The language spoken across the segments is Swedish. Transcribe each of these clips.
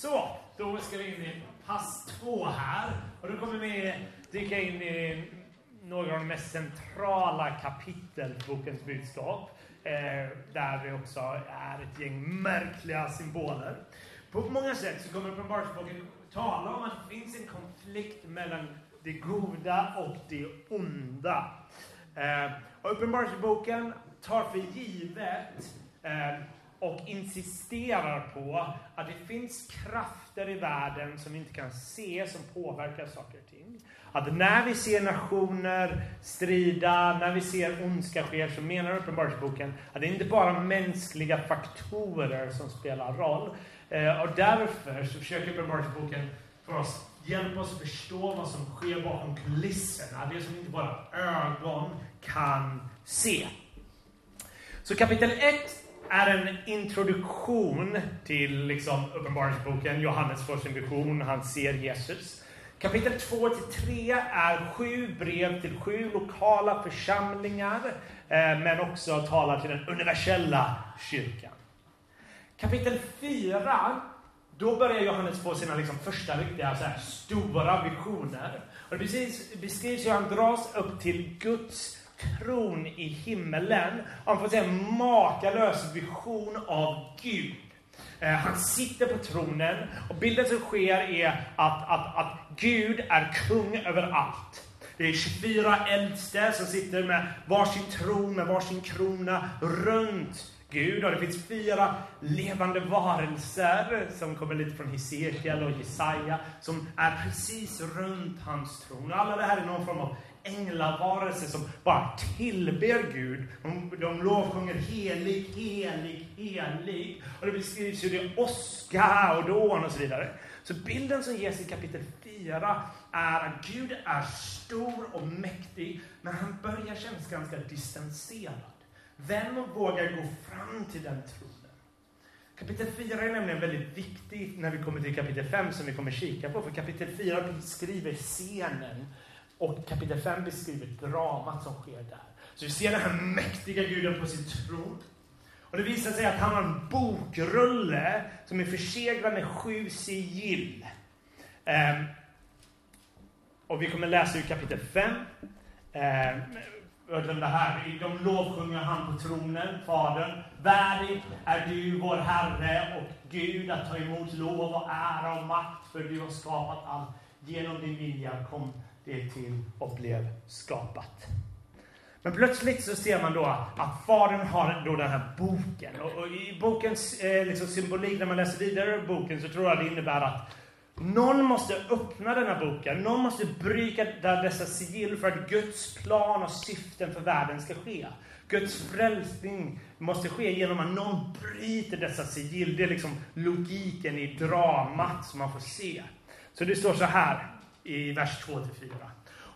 Så, då ska vi in i pass två här. Och då kommer vi dyka in i några av de mest centrala kapitel i bokens budskap. Eh, där vi också är ett gäng märkliga symboler. På många sätt så kommer Uppenbarelseboken tala om att det finns en konflikt mellan det goda och det onda. Eh, och Uppenbarelseboken tar för givet eh, och insisterar på att det finns krafter i världen som vi inte kan se som påverkar saker och ting. Att när vi ser nationer strida, när vi ser ondska ske, så menar Uppenbarelseboken att det inte bara är mänskliga faktorer som spelar roll. Eh, och därför så försöker Uppenbarelseboken för oss hjälpa oss förstå vad som sker bakom kulisserna. Det som inte bara ögon kan se. Så kapitel 1 är en introduktion till liksom, Uppenbarelseboken. Johannes får sin vision, han ser Jesus. Kapitel 2 till 3 är sju brev till sju lokala församlingar, eh, men också talar till den universella kyrkan. Kapitel 4, då börjar Johannes få sina liksom, första riktiga så här, stora visioner. Och det beskrivs hur han dras upp till Guds tron i himmelen. Han får se en makalös vision av Gud. Eh, han sitter på tronen och bilden som sker är att, att, att Gud är kung över allt. Det är 24 äldste som sitter med varsin tron, med varsin krona runt Gud. Och det finns fyra levande varelser som kommer lite från Hesekiel och Jesaja som är precis runt hans tron. Alla det här är någon form av änglavarelser som bara tillber Gud. De, de lovsjunger helig, helig, helig. Och det beskrivs hur det är åska och dån och så vidare. Så bilden som ges i kapitel 4 är att Gud är stor och mäktig, men han börjar kännas ganska distanserad. Vem vågar gå fram till den tronen? Kapitel 4 är nämligen väldigt viktigt när vi kommer till kapitel 5 som vi kommer kika på. För kapitel 4 beskriver scenen och kapitel 5 beskriver dramat som sker där. Så vi ser den här mäktiga guden på sin tron. Och det visar sig att han har en bokrulle som är förseglad med sju sigill. Um, och vi kommer läsa ur kapitel 5. Jag glömde här, de lovsjunger han på tronen, Fadern. Värdig är du, vår Herre och Gud, att ta emot lov och ära och makt, för du har skapat allt. Genom din vilja kom det till och blev skapat. Men plötsligt så ser man då att Fadern har då den här boken. Och, och i bokens eh, liksom symbolik, när man läser vidare i boken, så tror jag det innebär att någon måste öppna den här boken. Någon måste bryta dessa sigill för att Guds plan och syften för världen ska ske. Guds frälsning måste ske genom att någon bryter dessa sigill. Det är liksom logiken i dramat som man får se. Så det står så här i vers 2-4.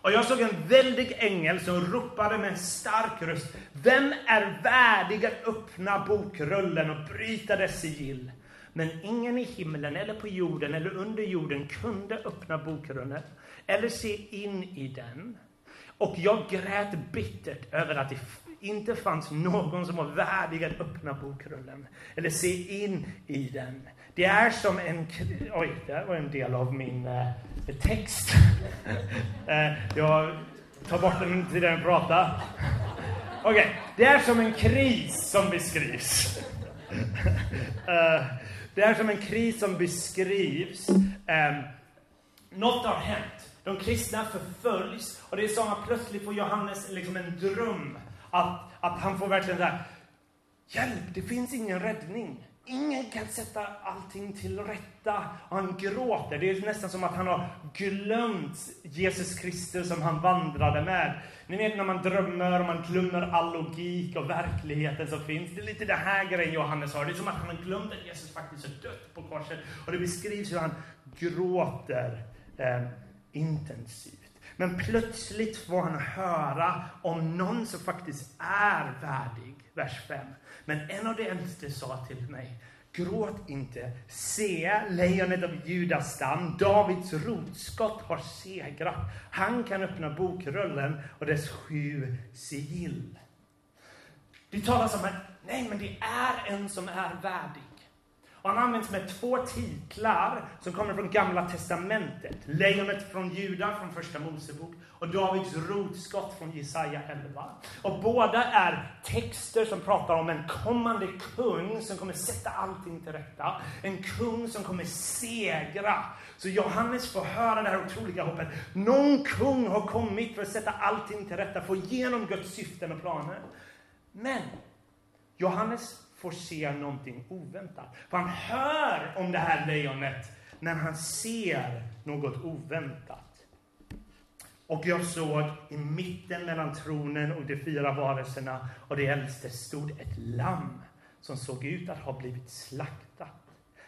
Och jag såg en väldig ängel som ropade med en stark röst. Vem är värdig att öppna bokrullen och bryta dess sigill? Men ingen i himlen eller på jorden eller under jorden kunde öppna bokrullen eller se in i den. Och jag grät bittert över att det inte fanns någon som var värdig att öppna bokrullen eller se in i den. Det är som en... Oj, det var en del av min eh, text. eh, jag tar bort den till den prata. Okej, okay. det är som en kris som beskrivs. eh, det är som en kris som beskrivs. Eh, något har hänt. De kristna förföljs och det är som att plötsligt får Johannes liksom en dröm. Att, att han får verkligen så Hjälp, det finns ingen räddning. Ingen kan sätta allting till rätta. Och han gråter. Det är nästan som att han har glömt Jesus Kristus som han vandrade med. Ni vet när man drömmer och man glömmer all logik och verkligheten som finns. Det är lite det här grejen Johannes har. Det är som att han har glömt att Jesus faktiskt är dött på korset. Och det beskrivs hur han gråter eh, intensivt. Men plötsligt får han höra om någon som faktiskt är värdig. Vers 5. Men en av de äldste sa till mig, gråt inte. Se, lejonet av Judas stam, Davids rotskott har segrat. Han kan öppna bokrullen och dess sju sigill. Det talas om att, nej men det är en som är värdig. Och han används med två titlar som kommer från Gamla Testamentet. Lejonet från Juda från Första Mosebok och Davids rotskott från Jesaja 11. Och båda är texter som pratar om en kommande kung som kommer sätta allting till rätta. En kung som kommer segra. Så Johannes får höra det här otroliga hoppet. Någon kung har kommit för att sätta allting till rätta, få igenom Guds syften och planer. Men Johannes får se någonting oväntat. För han hör om det här lejonet när han ser något oväntat. Och jag såg i mitten mellan tronen och de fyra varelserna och de äldste stod ett lamm som såg ut att ha blivit slaktat.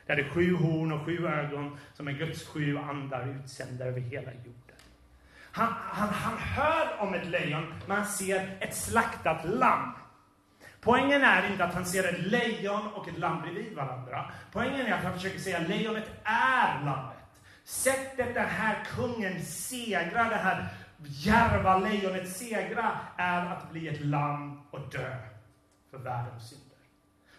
Det hade sju horn och sju ögon som är Guds sju andar utsända över hela jorden. Han, han, han hör om ett lejon, men han ser ett slaktat lamm. Poängen är inte att han ser ett lejon och ett lamm bredvid varandra. Poängen är att han försöker säga att lejonet är lammet. Sättet den här kungen segrar, det här järva lejonet segra, är att bli ett lamm och dö för världens synder.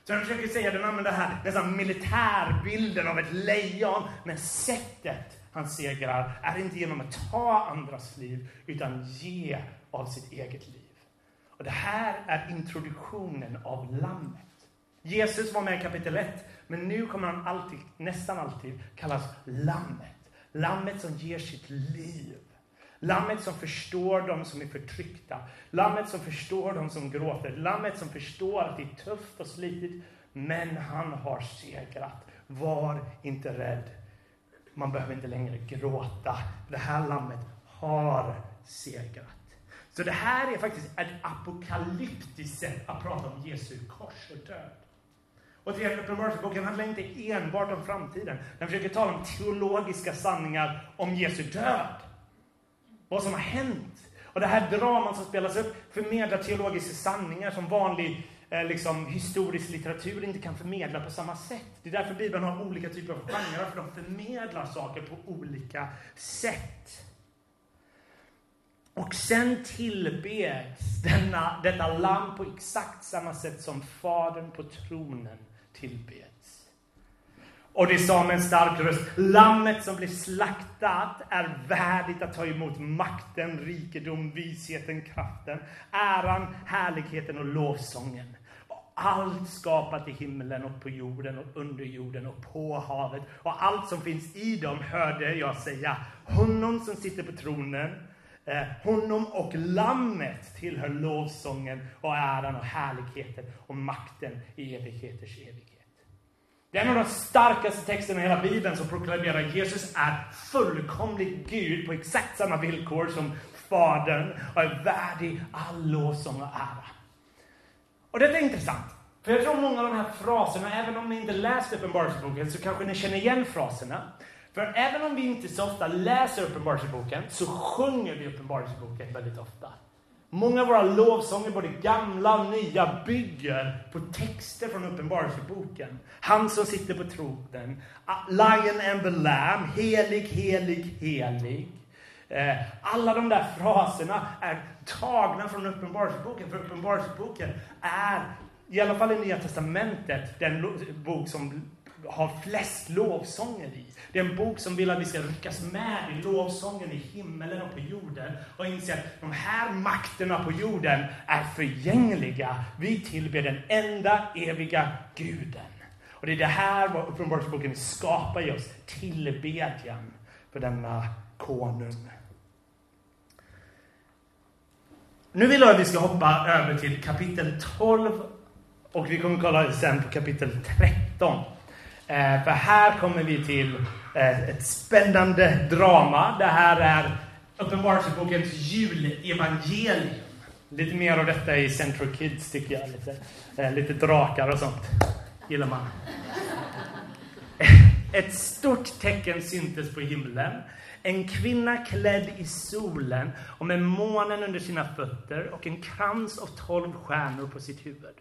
Så han försöker säga, den använder här nästan militärbilden av ett lejon, men sättet han segrar är inte genom att ta andras liv, utan ge av sitt eget liv. Och det här är introduktionen av lammet. Jesus var med i kapitel 1, men nu kommer han alltid, nästan alltid kallas lammet. Lammet som ger sitt liv. Lammet som förstår de som är förtryckta. Lammet som förstår de som gråter. Lammet som förstår att det är tufft och slitigt, men han har segrat. Var inte rädd. Man behöver inte längre gråta. Det här lammet har segrat. Så det här är faktiskt ett apokalyptiskt sätt att prata om Jesu kors och död. Och Uppenbarelseboken handlar inte enbart om framtiden. Den försöker tala om teologiska sanningar om Jesu död. Vad som har hänt. Och det här dramat som spelas upp förmedlar teologiska sanningar som vanlig eh, liksom, historisk litteratur inte kan förmedla på samma sätt. Det är därför Bibeln har olika typer av genrer, för de förmedlar saker på olika sätt. Och sen tillbeds denna, detta lamm på exakt samma sätt som Fadern på tronen tillbeds. Och det sa med en stark röst, lammet som blir slaktat är värdigt att ta emot makten, rikedom, visheten, kraften, äran, härligheten och lovsången. Och allt skapat i himlen och på jorden och under jorden och på havet och allt som finns i dem hörde jag säga, honom som sitter på tronen Eh, honom och lammet tillhör lovsången och äran och härligheten och makten i evigheters evighet. Det är en av de starkaste texterna i hela Bibeln som proklamerar att Jesus är fullkomlig Gud på exakt samma villkor som Fadern och är värdig all lovsång och ära. Och detta är intressant. För jag tror många av de här fraserna, även om ni inte läst Uppenbarelseboken, så kanske ni känner igen fraserna. För även om vi inte så ofta läser Uppenbarelseboken så sjunger vi Uppenbarelseboken väldigt ofta. Många av våra lovsånger, både gamla och nya, bygger på texter från Uppenbarelseboken. Han som sitter på tronen, Lion and the Lamb, helig, helig, helig. Eh, alla de där fraserna är tagna från Uppenbarelseboken, för Uppenbarelseboken är, i alla fall i Nya Testamentet, den bok som har flest lovsånger i. Det är en bok som vill att vi ska ryckas med i lovsången i himmelen och på jorden och inse att de här makterna på jorden är förgängliga. Vi tillber den enda eviga guden. Och det är det här vad Uppenbarelseboken skapar i oss, tillbedjan för denna konung. Nu vill jag att vi ska hoppa över till kapitel 12 och vi kommer kolla sen på kapitel 13. Eh, för här kommer vi till eh, ett spännande drama. Det här är Uppenbarelsebokens julevangelium. Lite mer av detta i Central Kids tycker jag. Lite, eh, lite drakar och sånt gillar man. Ett stort tecken syntes på himlen. En kvinna klädd i solen och med månen under sina fötter och en krans av tolv stjärnor på sitt huvud.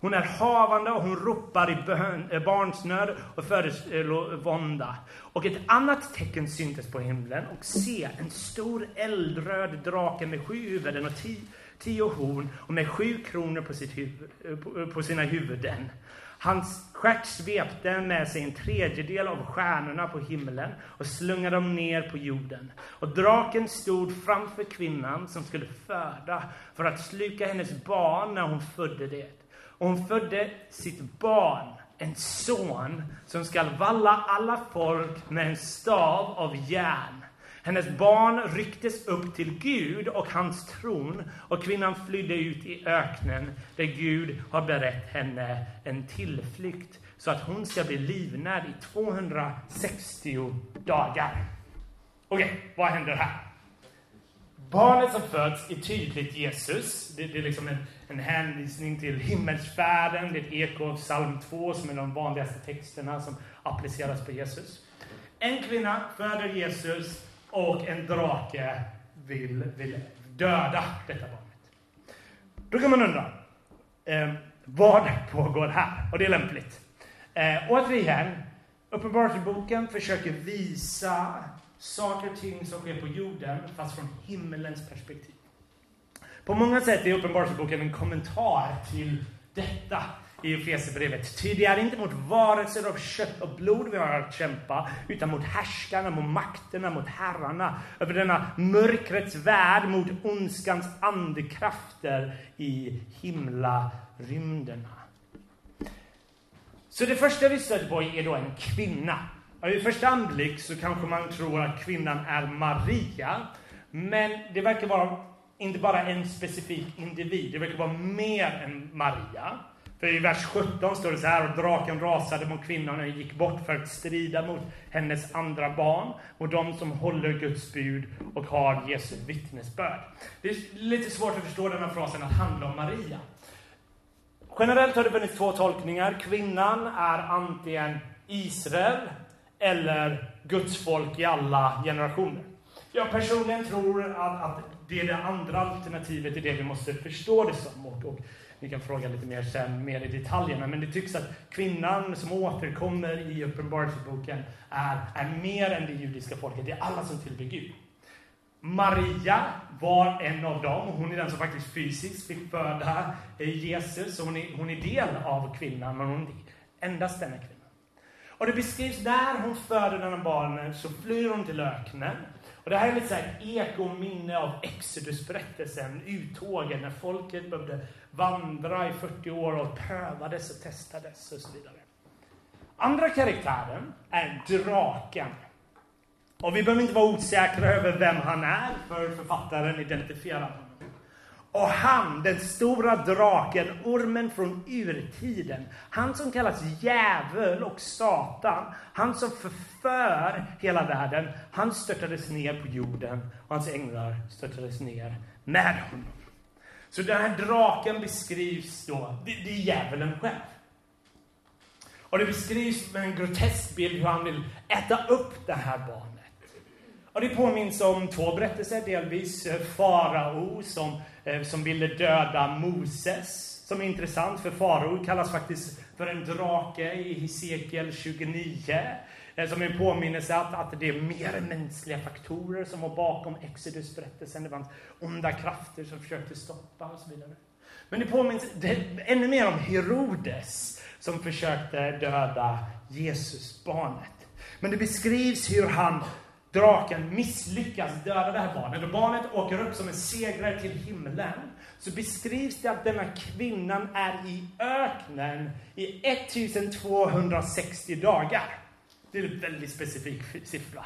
Hon är havande och hon ropar i bön, eh, barnsnöd och föreslår vånda. Och ett annat tecken syntes på himlen och se, en stor eldröd drake med sju huvuden och tio, tio horn och med sju kronor på, sitt huvud, eh, på, eh, på sina huvuden. Hans stjärt svepte med sig en tredjedel av stjärnorna på himlen och slungade dem ner på jorden. Och draken stod framför kvinnan som skulle föda för att sluka hennes barn när hon födde det. Och hon födde sitt barn, en son, som skall valla alla folk med en stav av järn. Hennes barn rycktes upp till Gud och hans tron och kvinnan flydde ut i öknen där Gud har berett henne en tillflykt så att hon ska bli livnärd i 260 dagar. Okej, okay, vad händer här? Barnet som föds är tydligt Jesus. Det, det är liksom en, en hänvisning till himmelsfärden. Det är ett eko av psalm 2 som är de vanligaste texterna som appliceras på Jesus. En kvinna föder Jesus och en drake vill, vill döda detta barnet. Då kan man undra, eh, vad pågår här? Och det är lämpligt. Eh, återigen, Uppenbarelseboken försöker visa saker och ting som sker på jorden, fast från himmelens perspektiv. På många sätt är Uppenbarelseboken en kommentar till detta i Efesierbrevet. Ty det är inte mot varelser av kött och blod vi har att kämpa, utan mot härskarna, mot makterna, mot herrarna, över denna mörkrets värld, mot ondskans andekrafter i himlarymderna. Så det första vi stöter på är då en kvinna. Och första anblick så kanske man tror att kvinnan är Maria, men det verkar vara inte bara en specifik individ, det verkar vara mer än Maria. För i vers 17 står det så här, och draken rasade mot kvinnan och gick bort för att strida mot hennes andra barn, och de som håller Guds bud och har Jesu vittnesbörd. Det är lite svårt att förstå den här frasen att handla om Maria. Generellt har det funnits två tolkningar. Kvinnan är antingen Israel eller Guds folk i alla generationer. Jag personligen tror att, att det är det andra alternativet, är det vi måste förstå det som. Och, och ni kan fråga lite mer sen, mer i detaljerna. Men det tycks att kvinnan som återkommer i Uppenbarelseboken är, är mer än det judiska folket. Det är alla som tillber Gud. Maria var en av dem. Hon är den som faktiskt fysiskt fick föda Jesus. Så hon är, hon är del av kvinnan, men hon är endast denna kvinna. Och det beskrivs när hon föder denna barnet så flyr hon till öknen. Och det här är lite så här av Exodus-berättelsen, uttågen, när folket behövde vandra i 40 år och prövades och testades och så vidare. Andra karaktären är draken. Och vi behöver inte vara osäkra över vem han är, för författaren identifierar. Och han, den stora draken, ormen från urtiden, han som kallas djävul och Satan, han som förför hela världen, han störtades ner på jorden och hans änglar störtades ner med honom. Så den här draken beskrivs då, det, det är djävulen själv. Och det beskrivs med en grotesk bild hur han vill äta upp det här barnet. Och det påminns om två berättelser, delvis eh, farao som eh, som ville döda Moses. Som är intressant, för farao kallas faktiskt för en drake i Hesekiel 29. Eh, som en påminnelse att, att det är mer mänskliga faktorer som var bakom Exodus-berättelsen. Det fanns onda krafter som försökte stoppa och så vidare. Men det påminns det, ännu mer om Herodes som försökte döda Jesusbarnet. Men det beskrivs hur han draken misslyckas döda det här barnet och barnet åker upp som en segrare till himlen så beskrivs det att denna kvinnan är i öknen i 1260 dagar. Det är en väldigt specifik siffra.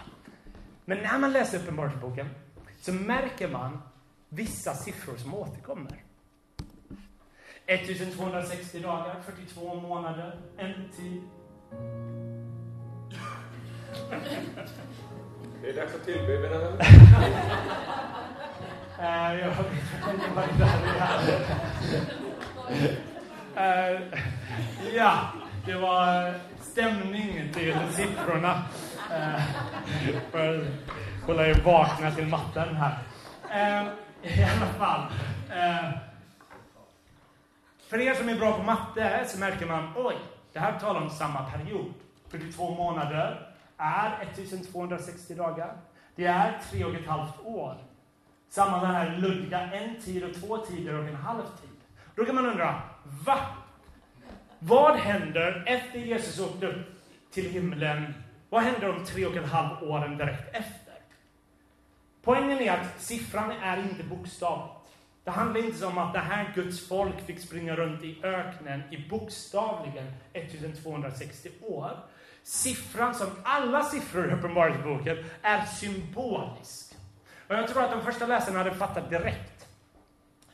Men när man läser Uppenbarelseboken så märker man vissa siffror som återkommer. 1260 dagar, 42 månader, en tid. Det är dags att tillbe, mina vänner. Jag vet inte vad det är. Eh, ja, det var stämning till siffrorna. För att hålla er vakna till matten här. Eh, I alla fall. Eh, för er som är bra på matte så märker man, oj, det här talar om samma period. 42 månader, är 1260 dagar. Det är tre och ett halvt år. Samma den här luddiga en tid och två tider och en halv tid. Då kan man undra, va? Vad händer efter Jesus åkte upp till himlen? Vad händer de tre och en halv åren direkt efter? Poängen är att siffran är inte bokstavlig. Det handlar inte om att det här Guds folk fick springa runt i öknen i bokstavligen 1260 år. Siffran, som alla siffror i Uppenbarelseboken, är symbolisk. Och jag tror att de första läsarna hade fattat direkt.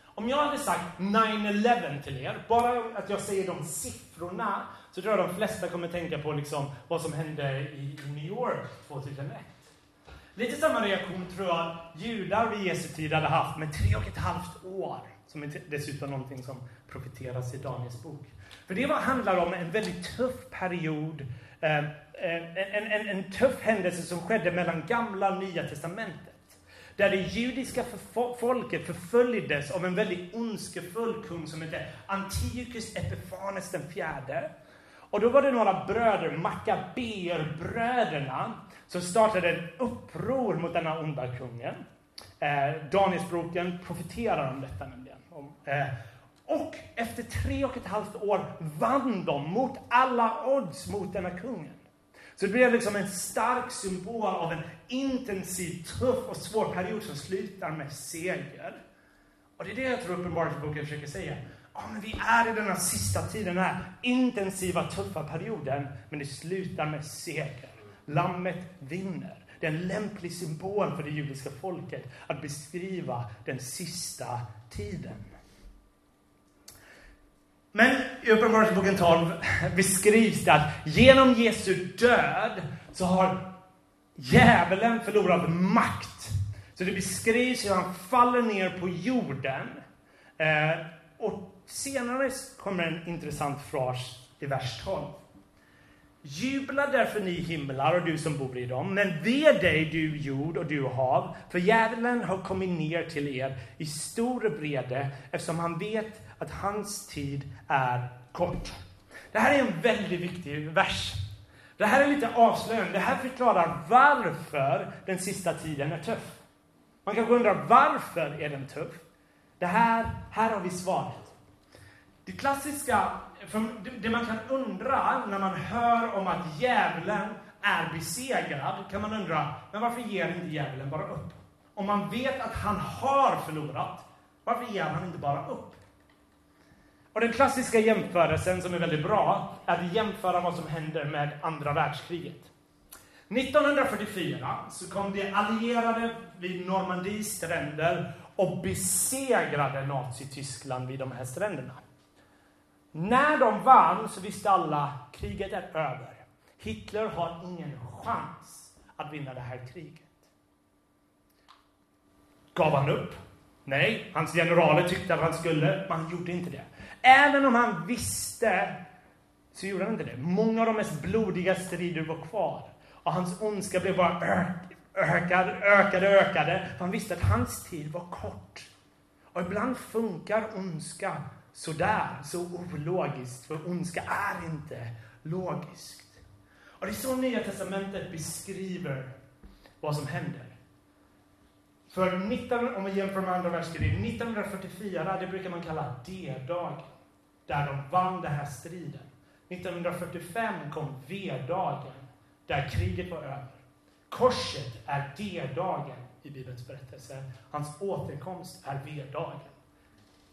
Om jag hade sagt 9-11 till er, bara att jag säger de siffrorna, så tror jag de flesta kommer tänka på liksom vad som hände i New York 2001. Lite samma reaktion tror jag judar vid Jesu tid hade haft med tre och ett halvt år. Som är dessutom någonting som profiteras i Daniels bok. För det handlar om en väldigt tuff period, eh, en, en, en tuff händelse som skedde mellan gamla och nya testamentet. Där det judiska folket förföljdes av en väldigt ondskefull kung som hette Antiochus Epifanes den fjärde. Och då var det några bröder, Maccabeerbröderna som startade ett uppror mot denna onda kungen. Eh, Danielsboken profeterar om detta nämligen. Eh, och efter tre och ett halvt år vann de mot alla odds mot denna kungen. Så det blev liksom en stark symbol av en intensiv, tuff och svår period som slutar med seger. Och det är det jag tror Uppenbarelseboken försöker säga. Ja, men vi är i den här sista tiden, den här intensiva, tuffa perioden, men det slutar med seger. Lammet vinner. Det är en lämplig symbol för det judiska folket att beskriva den sista tiden. Men i Uppenbarelseboken 12 beskrivs det att genom Jesu död så har djävulen förlorat makt. Så det beskrivs hur han faller ner på jorden. Eh, och senare kommer en intressant fras i vers 12. Jubla därför ni himlar och du som bor i dem, men ve dig du jord och du hav, för djävulen har kommit ner till er i stor vrede, eftersom han vet att hans tid är kort. Det här är en väldigt viktig vers. Det här är lite avslöjande. Det här förklarar varför den sista tiden är tuff. Man kanske undrar varför är den tuff? Det här, här har vi svaret. Det klassiska, det man kan undra när man hör om att djävulen är besegrad, kan man undra, men varför ger inte djävulen bara upp? Om man vet att han har förlorat, varför ger han inte bara upp? Och den klassiska jämförelsen som är väldigt bra är att jämföra vad som händer med andra världskriget. 1944 så kom de allierade vid Normandies stränder och besegrade Nazityskland vid de här stränderna. När de vann så visste alla kriget är över. Hitler har ingen chans att vinna det här kriget. Gav han upp? Nej, hans generaler tyckte att han skulle, men han gjorde inte det. Även om han visste, så gjorde han inte det. Många av de mest blodiga strider var kvar. Och hans ondska blev bara ökade, ökade, ökade. För han visste att hans tid var kort. Och ibland funkar ondska sådär, så ologiskt. För ondska är inte logiskt. Och det är så Nya Testamentet beskriver vad som händer. För 19, om vi jämför med andra världskriget, 1944, det brukar man kalla D-dagen. Där de vann den här striden. 1945 kom V-dagen, där kriget var över. Korset är D-dagen i Bibelns berättelse. Hans återkomst är V-dagen.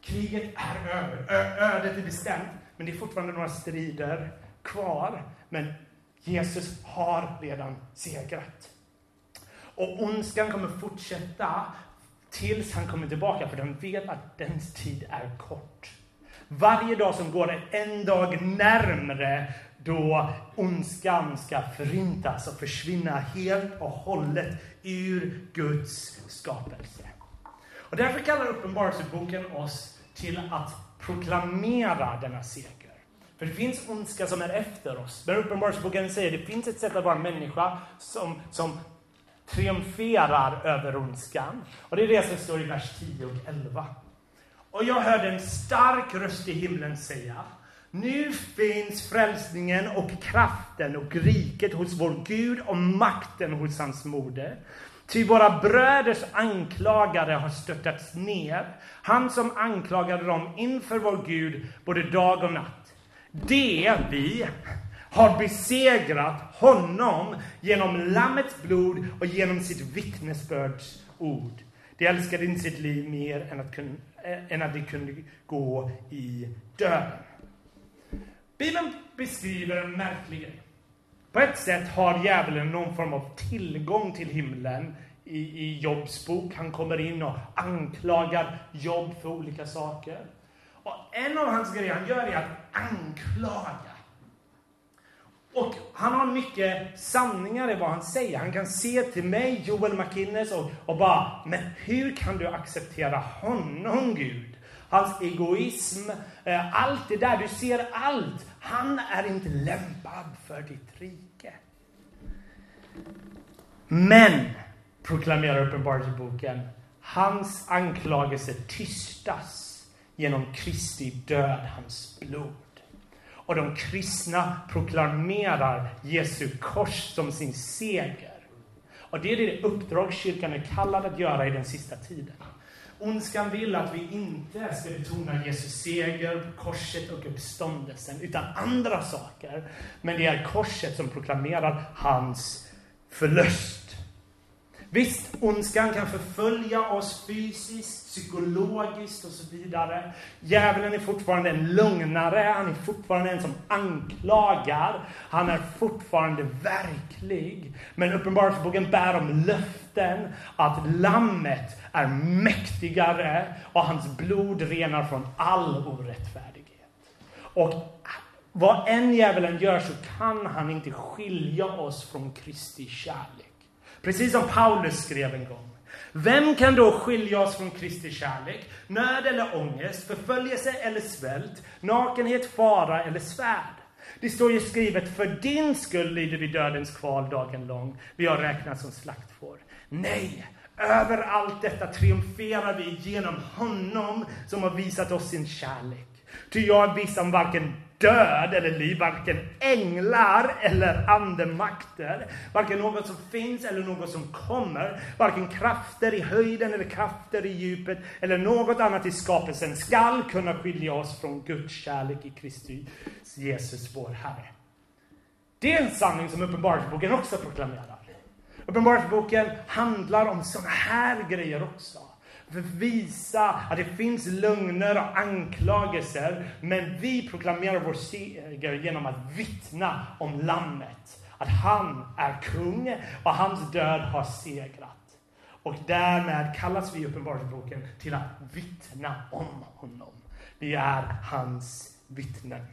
Kriget är över. Ö ödet är bestämt, men det är fortfarande några strider kvar. Men Jesus har redan segrat. Och ondskan kommer fortsätta tills han kommer tillbaka, för den vet att dens tid är kort. Varje dag som går är en dag närmre då ondskan ska förintas och försvinna helt och hållet ur Guds skapelse. Och därför kallar Uppenbarelseboken oss till att proklamera denna seger. För det finns ondska som är efter oss. Men Uppenbarelseboken säger att det finns ett sätt att vara en människa som, som triumferar över ondskan. Och det är det som står i vers 10 och 11. Och jag hörde en stark röst i himlen säga nu finns frälsningen och kraften och riket hos vår Gud och makten hos hans moder. Ty våra bröders anklagare har störtats ner, han som anklagade dem inför vår Gud både dag och natt. det vi har besegrat honom genom Lammets blod och genom sitt vittnesbörds ord. De älskade inte sitt liv mer än att, kun, äh, än att de kunde gå i döden. Bibeln beskriver en märklig grej. På ett sätt har djävulen någon form av tillgång till himlen i, i Jobs bok. Han kommer in och anklagar Jobb för olika saker. Och en av hans grejer han gör är att anklaga. Och han har mycket sanningar i vad han säger. Han kan se till mig, Joel McInnes, och, och bara, men hur kan du acceptera honom, Gud? Hans egoism, eh, allt det där, du ser allt. Han är inte lämpad för ditt rike. Men, proklamerar Uppenbarelseboken, hans anklagelser tystas genom Kristi död, hans blod. Och de kristna proklamerar Jesu kors som sin seger. Och det är det uppdrag kyrkan är kallad att göra i den sista tiden. Ondskan vill att vi inte ska betona Jesu seger, korset och uppståndelsen, utan andra saker. Men det är korset som proklamerar hans förlust. Visst, ondskan kan förfölja oss fysiskt, psykologiskt och så vidare. Djävulen är fortfarande en lugnare, han är fortfarande en som anklagar. Han är fortfarande verklig. Men Uppenbarelseboken bär om löften att lammet är mäktigare och hans blod renar från all orättfärdighet. Och vad än djävulen gör så kan han inte skilja oss från Kristi kärlek. Precis som Paulus skrev en gång. Vem kan då skilja oss från Kristi kärlek? Nöd eller ångest, förföljelse eller svält, nakenhet, fara eller svärd? Det står ju skrivet, för din skull lider vi dödens kval dagen lång. Vi har räknats som slaktfår. Nej, över allt detta triumferar vi genom honom som har visat oss sin kärlek. Ty jag visar varken död eller liv, varken änglar eller andemakter, varken något som finns eller något som kommer, varken krafter i höjden eller krafter i djupet eller något annat i skapelsen skall kunna skilja oss från Guds kärlek i Kristus Jesus vår Herre. Det är en sanning som Uppenbarelseboken också proklamerar. Uppenbarelseboken handlar om sådana här grejer också. För att visa att det finns lögner och anklagelser. Men vi proklamerar vår seger genom att vittna om Lammet. Att han är kung och hans död har segrat. Och därmed kallas vi i Uppenbarelseboken till att vittna om honom. Vi är hans vittnen.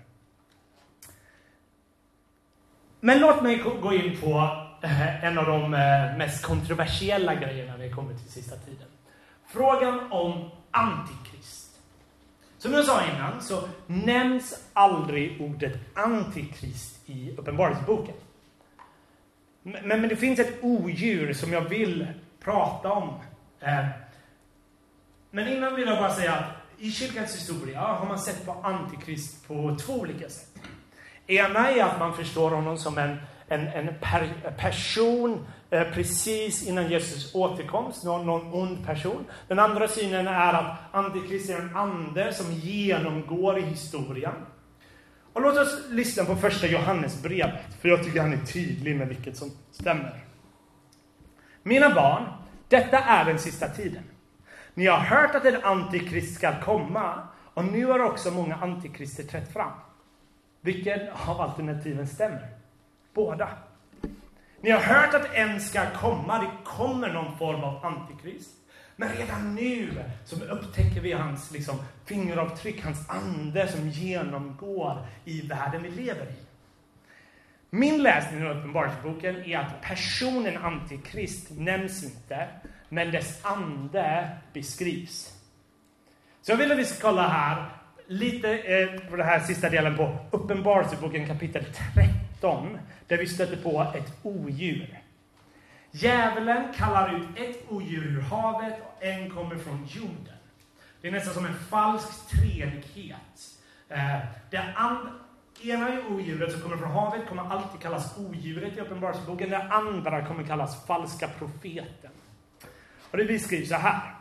Men låt mig gå in på eh, en av de eh, mest kontroversiella grejerna när det kommer till sista tiden. Frågan om Antikrist. Som jag sa innan så nämns aldrig ordet Antikrist i Uppenbarelseboken. Men, men det finns ett odjur som jag vill prata om. Eh. Men innan vill jag bara säga att i kyrkans historia har man sett på Antikrist på två olika sätt. Ena är att man förstår honom som en, en, en per, person Eh, precis innan Jesus återkomst, någon, någon ond person. Den andra synen är att Antikrist är en ande som genomgår i historien. Och låt oss lyssna på första Johannesbrevet, för jag tycker han är tydlig med vilket som stämmer. Mina barn, detta är den sista tiden. Ni har hört att en antikrist ska komma, och nu har också många antikrister trätt fram. Vilken av alternativen stämmer? Båda. Ni har hört att en ska komma, det kommer någon form av antikrist. Men redan nu så upptäcker vi hans liksom, fingeravtryck, hans ande som genomgår i världen vi lever i. Min läsning av Uppenbarelseboken är att personen antikrist nämns inte, men dess ande beskrivs. Så jag vill att vi ska kolla här lite eh, på den här sista delen på Uppenbarelseboken kapitel 13 där vi stöter på ett odjur. Djävulen kallar ut ett odjur ur havet och en kommer från jorden. Det är nästan som en falsk treenighet. Eh, det ena odjuret som kommer från havet kommer alltid kallas odjuret i Uppenbarelseboken. Det andra kommer kallas falska profeten. Och det beskrivs så här.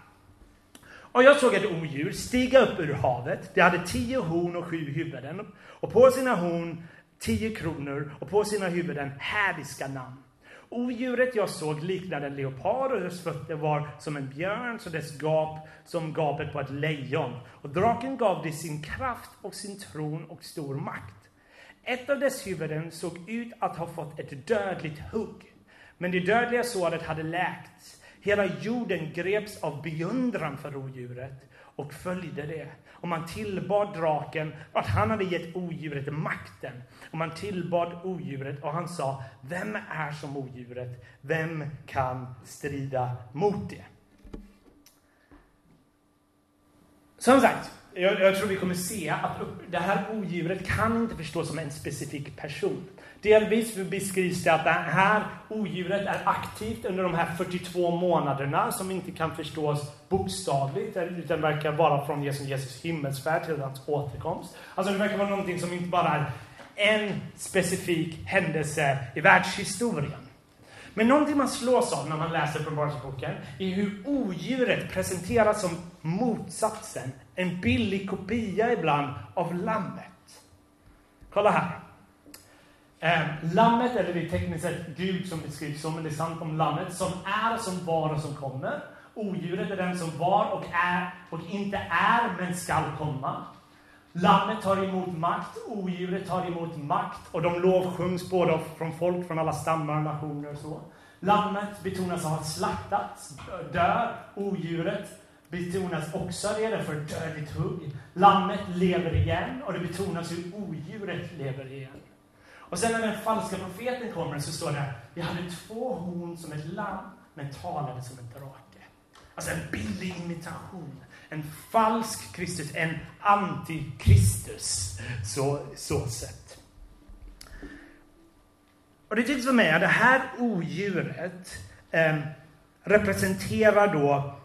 Och jag såg ett odjur stiga upp ur havet. Det hade tio horn och sju huvuden. Och på sina horn tio kronor och på sina huvuden hädiska namn. Odjuret jag såg liknade en leopard och dess fötter var som en björn så dess gap som gapet på ett lejon. Och draken gav det sin kraft och sin tron och stor makt. Ett av dess huvuden såg ut att ha fått ett dödligt hugg. Men det dödliga såret hade läkt. Hela jorden greps av beundran för odjuret och följde det. Och man tillbad draken att han hade gett odjuret makten. Och man tillbad odjuret och han sa, vem är som odjuret? Vem kan strida mot det? Som sagt, jag, jag, tror vi kommer se att det här odjuret kan inte förstås som en specifik person. Delvis beskrivs det att det här odjuret är aktivt under de här 42 månaderna som inte kan förstås bokstavligt utan verkar vara från Jesus, Jesus himmelsfärd till hans återkomst. Alltså det verkar vara någonting som inte bara är en specifik händelse i världshistorien. Men någonting man slås av när man läser Uppenbarelseboken är hur odjuret presenteras som motsatsen, en billig kopia ibland av lammet. Kolla här. Eh, lammet, eller det är tekniskt sett Gud som beskrivs som, men det är sant om lammet, som är, som var och som kommer. Odjuret är den som var och är och inte är, men skall komma. Lammet tar emot makt, odjuret tar emot makt och de lovsjungs både från folk från alla stammar och nationer och så. Lammet betonas ha slaktats, dör. Odjuret betonas också redan för dödligt hugg. Lammet lever igen och det betonas hur odjuret lever igen. Och sen när den falska profeten kommer så står det, vi hade två horn som ett lamm, men talade som en drake. Alltså en billig imitation. En falsk Kristus, en antikristus. Så, så sett. Och det tycks för mig att det här odjuret eh, representerar då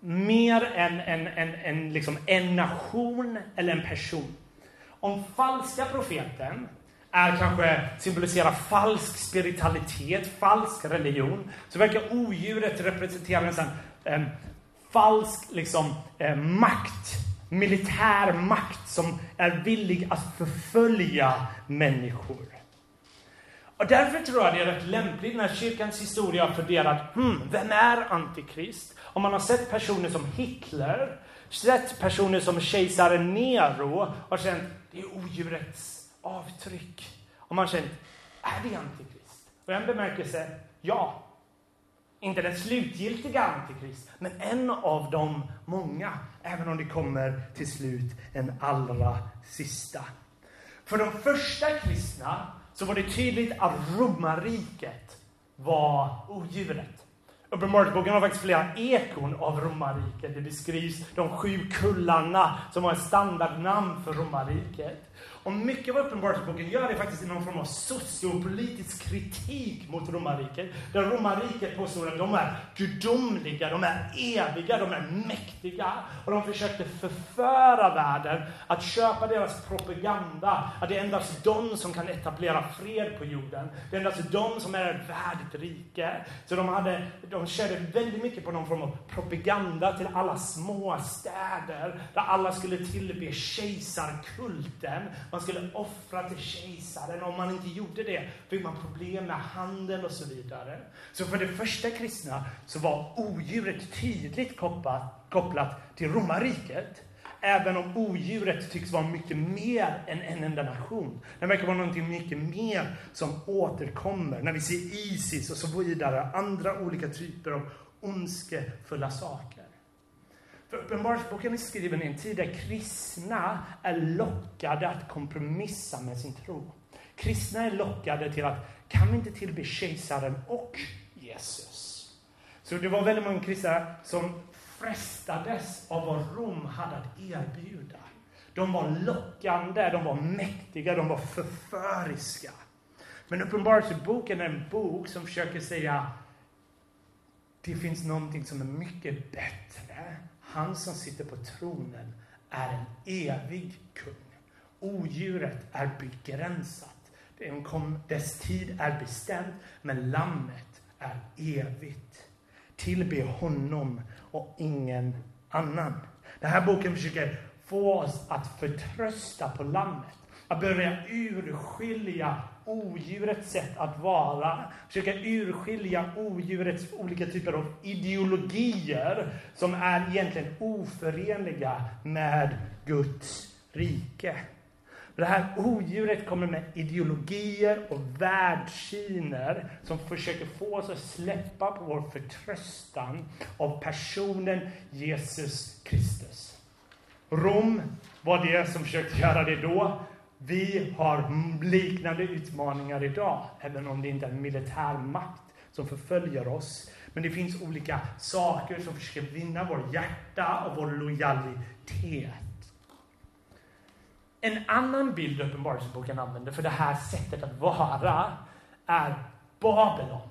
mer än en, en, en, liksom en nation eller en person. Om falska profeten är kanske symboliserar falsk spiritualitet, falsk religion, så verkar odjuret representera en sån en falsk liksom, makt, militär makt som är villig att förfölja människor. Och därför tror jag det är rätt lämpligt när kyrkans historia har funderat, hmm, vem är antikrist? Om man har sett personer som Hitler, sett personer som kejsaren Nero och känt, det är odjurets avtryck. Och man känt, är det antikrist? Och en bemärkelse, ja. Inte den slutgiltiga antikrist, men en av de många. Även om det kommer till slut en allra sista. För de första kristna så var det tydligt att romarriket var odjuret. Uppenbarelseboken har faktiskt flera ekon av romarriket. Det beskrivs de sju kullarna som var ett standardnamn för romarriket. Och mycket av Uppenbarelseboken gör är faktiskt någon form av sociopolitisk kritik mot romarriket. Där romarriket påstår att de är gudomliga, de är eviga, de är mäktiga. Och de försökte förföra världen att köpa deras propaganda. Att det är endast de som kan etablera fred på jorden. Det är endast de som är ett värdigt rike. Så de, hade, de körde väldigt mycket på någon form av propaganda till alla små städer. Där alla skulle tillbe kejsarkulten. Man skulle offra till kejsaren. Om man inte gjorde det fick man problem med handel och så vidare. Så för de första kristna så var odjuret tydligt kopplat, kopplat till romarriket. Även om odjuret tycks vara mycket mer än en enda nation. Det verkar vara någonting mycket mer som återkommer när vi ser Isis och så vidare. Andra olika typer av ondskefulla saker. För Uppenbarelseboken är skriven i en tid där kristna är lockade att kompromissa med sin tro. Kristna är lockade till att, kan vi inte tillbe kejsaren och Jesus? Så det var väldigt många kristna som frestades av vad Rom hade att erbjuda. De var lockande, de var mäktiga, de var förföriska. Men Uppenbarelseboken är en bok som försöker säga det finns någonting som är mycket bättre han som sitter på tronen är en evig kung. Odjuret är begränsat. Dess tid är bestämd, men lammet är evigt. tillbe honom och ingen annan. Den här boken försöker få oss att förtrösta på lammet. Att börja urskilja odjurets sätt att vara. Försöka urskilja odjurets olika typer av ideologier som är egentligen oförenliga med Guds rike. Det här odjuret kommer med ideologier och världssyner som försöker få oss att släppa på vår förtröstan av personen Jesus Kristus. Rom var det som försökte göra det då. Vi har liknande utmaningar idag, även om det inte är en militär makt som förföljer oss. Men det finns olika saker som försöker vinna vår hjärta och vår lojalitet. En annan bild Uppenbarelseboken använder för det här sättet att vara är Babylon.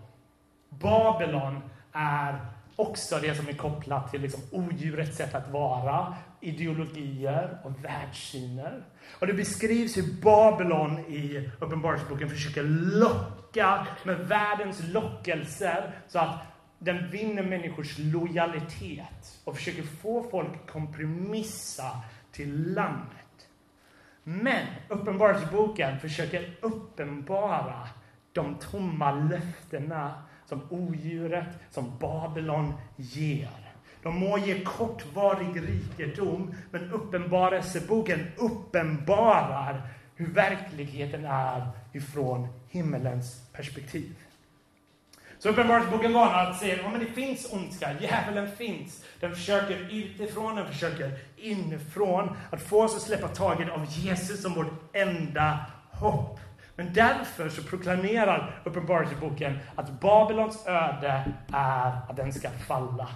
Babylon är också det som är kopplat till liksom odjurets sätt att vara, ideologier och världssyner. Och det beskrivs hur Babylon i Uppenbarelseboken försöker locka med världens lockelser så att den vinner människors lojalitet och försöker få folk kompromissa till lammet. Men Uppenbarelseboken försöker uppenbara de tomma löftena som odjuret, som Babylon ger. De må ge kortvarig rikedom, men Uppenbarelseboken uppenbarar hur verkligheten är ifrån himmelens perspektiv. Så Uppenbarelseboken varnar att säga att det finns ondska, djävulen finns. Den försöker utifrån, den försöker inifrån att få oss att släppa taget av Jesus som vårt enda hopp. Men därför så proklamerar Uppenbarelseboken att Babylons öde är att den ska falla.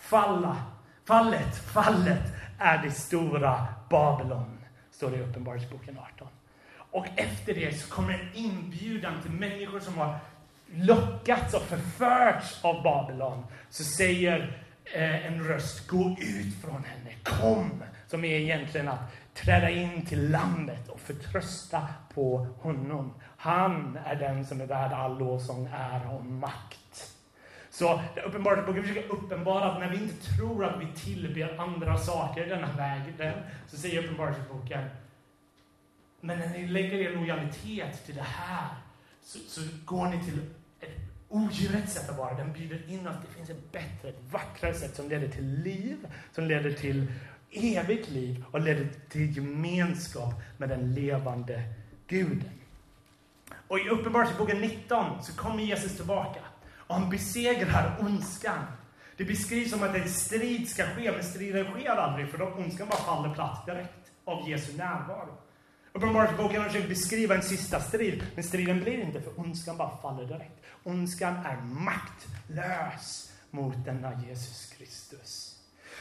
Falla. Fallet, fallet är det stora Babylon, står det i Uppenbarelseboken 18. Och efter det så kommer en inbjudan till människor som har lockats och förförts av Babylon. Så säger eh, en röst, gå ut från henne, kom. Som är egentligen att träda in till lammet och förtrösta på honom. Han är den som är värd all lovsång, ära och makt. Så Uppenbarelseboken försöker uppenbara att när vi inte tror att vi tillber andra saker i denna vägen, så säger Uppenbarelseboken, men när ni lägger er lojalitet till det här, så, så går ni till ett odjurets sätt att vara. Den bjuder in att det finns ett bättre, ett vackrare sätt som leder till liv, som leder till evigt liv och leder till gemenskap med den levande guden. Och i Uppenbarelseboken 19 så kommer Jesus tillbaka och han besegrar ondskan. Det beskrivs som att en strid ska ske, men striden sker aldrig för då ondskan bara faller platt direkt av Jesu närvaro. Uppenbarelseboken försöker beskriva en sista strid, men striden blir inte för ondskan bara faller direkt. Ondskan är maktlös mot denna Jesus Kristus.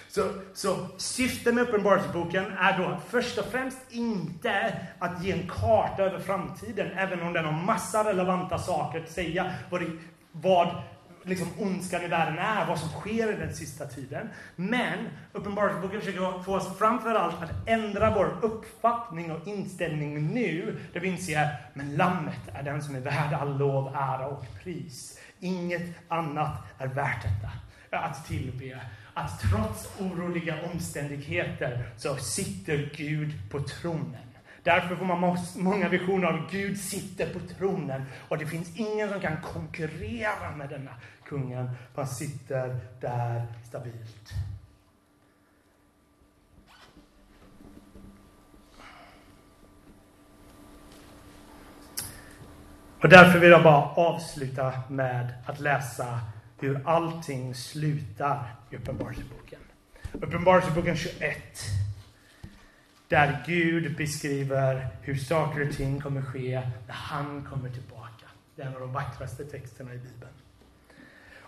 Så, så syftet med Uppenbarelseboken är då först och främst inte att ge en karta över framtiden, även om den har massa relevanta saker att säga, vad, det, vad liksom ondskan i världen är, vad som sker i den sista tiden. Men Uppenbarelseboken försöker få oss framför allt att ändra vår uppfattning och inställning nu, där vi inser men lammet är den som är värd all lov, ära och pris. Inget annat är värt detta, att tillbe att trots oroliga omständigheter så sitter Gud på tronen. Därför får man många visioner av Gud sitter på tronen och det finns ingen som kan konkurrera med denna kungen. Han sitter där stabilt. Och därför vill jag bara avsluta med att läsa hur allting slutar i Uppenbarelseboken. Uppenbarelseboken 21. Där Gud beskriver hur saker och ting kommer ske när han kommer tillbaka. Det är en av de vackraste texterna i Bibeln.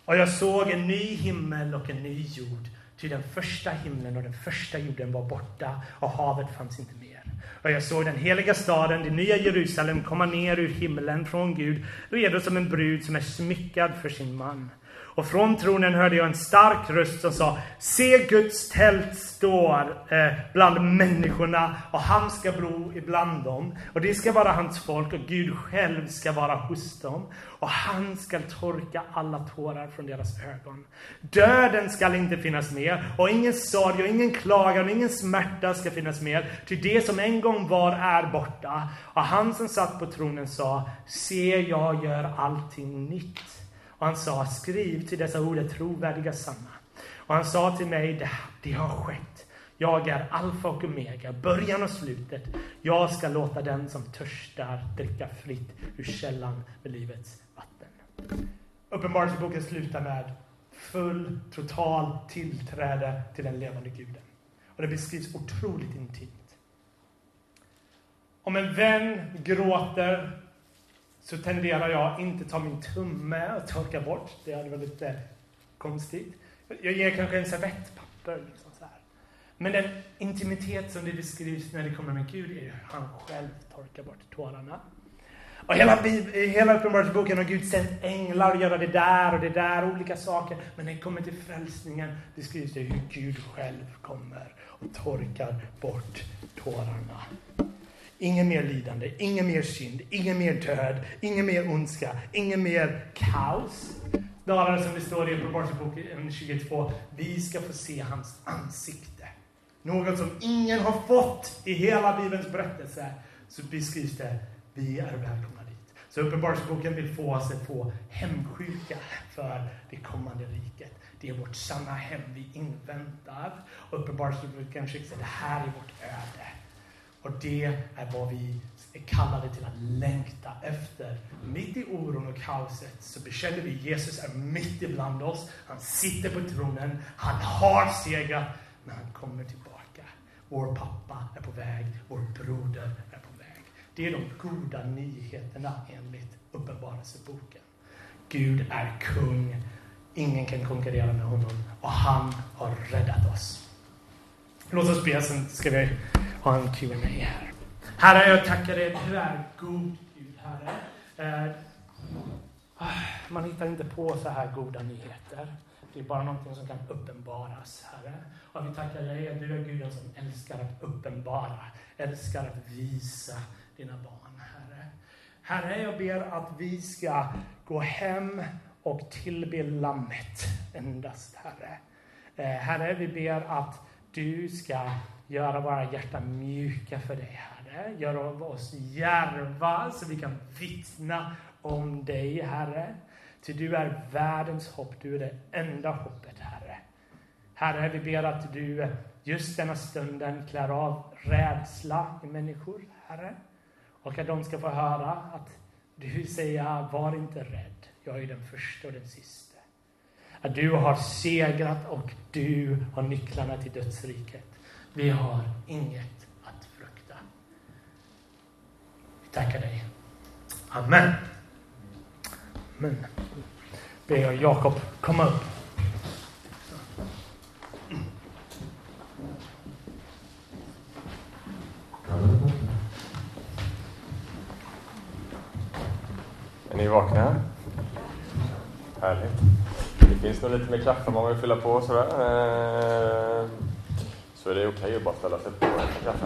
Och jag såg en ny himmel och en ny jord. Ty den första himlen och den första jorden var borta och havet fanns inte mer. Och jag såg den heliga staden, det nya Jerusalem, komma ner ur himlen från Gud, redo som en brud som är smyckad för sin man. Och från tronen hörde jag en stark röst som sa Se Guds tält står eh, bland människorna och han ska bo ibland dem. Och det ska vara hans folk och Gud själv ska vara hos dem. Och han ska torka alla tårar från deras ögon. Döden ska inte finnas mer och ingen sorg och ingen klagan och ingen smärta ska finnas mer. Ty det som en gång var är borta. Och han som satt på tronen sa Se, jag gör allting nytt. Och han sa, skriv till dessa ord är trovärdiga sanna. Och han sa till mig, det, det har skett. Jag är alfa och omega, början och slutet. Jag ska låta den som törstar dricka fritt ur källan med livets vatten. Uppenbarelseboken slutar med full, total tillträde till den levande guden. Och det beskrivs otroligt intimt. Om en vän gråter så tenderar jag inte ta min tumme och torka bort. Det hade varit lite konstigt. Jag ger kanske en servettpapper. Liksom så här. Men den intimitet som det beskrivs när det kommer med Gud är hur han själv torkar bort tårarna. Och hela, hela Uppenbarelseboken har Gud sänt änglar göra det där och det där, olika saker. Men när det kommer till frälsningen beskrivs det hur Gud själv kommer och torkar bort tårarna. Ingen mer lidande, ingen mer synd, ingen mer död, ingen mer ondska, ingen mer kaos. Snarare som det står i Uppenbarelseboken 22, vi ska få se hans ansikte. Något som ingen har fått i hela Bibelns berättelse. Så beskrivs det, vi är välkomna dit. Så Uppenbarelseboken vill få oss att få hemsjuka för det kommande riket. Det är vårt sanna hem vi inväntar. Uppenbarelseboken säger, det här är vårt öde. Och det är vad vi är kallade till att längta efter. Mitt i oron och kaoset så bekänner vi Jesus är mitt ibland oss. Han sitter på tronen. Han har segrat. Men han kommer tillbaka. Vår pappa är på väg. Vår broder är på väg. Det är de goda nyheterna enligt Uppenbarelseboken. Gud är kung. Ingen kan konkurrera med honom. Och han har räddat oss. Låt oss be, sen ska vi ha en Q&A här. Herre, jag tackar dig. Du är god Gud, Herre. Eh, ah, man hittar inte på så här goda nyheter. Det är bara någonting som kan uppenbaras, Herre. Och vi tackar dig att du är Guden som älskar att uppenbara, älskar att visa dina barn, Herre. Herre, jag ber att vi ska gå hem och tillbe Lammet endast, Herre. Eh, herre, vi ber att du ska göra våra hjärtan mjuka för dig, Herre. Gör oss järva så vi kan vittna om dig, Herre. Ty du är världens hopp, du är det enda hoppet, Herre. Herre, vi ber att du just denna stunden klär av rädsla i människor, Herre. Och att de ska få höra att du säger, var inte rädd, jag är den första och den sista. Att du har segrat och du har nycklarna till dödsriket. Vi har inget att frukta. Vi tackar dig. Amen. Amen. Ber jag Jakob komma upp. Är ni vakna? Härligt. Det finns nog lite mer kaffe om man vill fylla på sådär. Eh, så är det okej att bara ställa sig på och äta kaffe.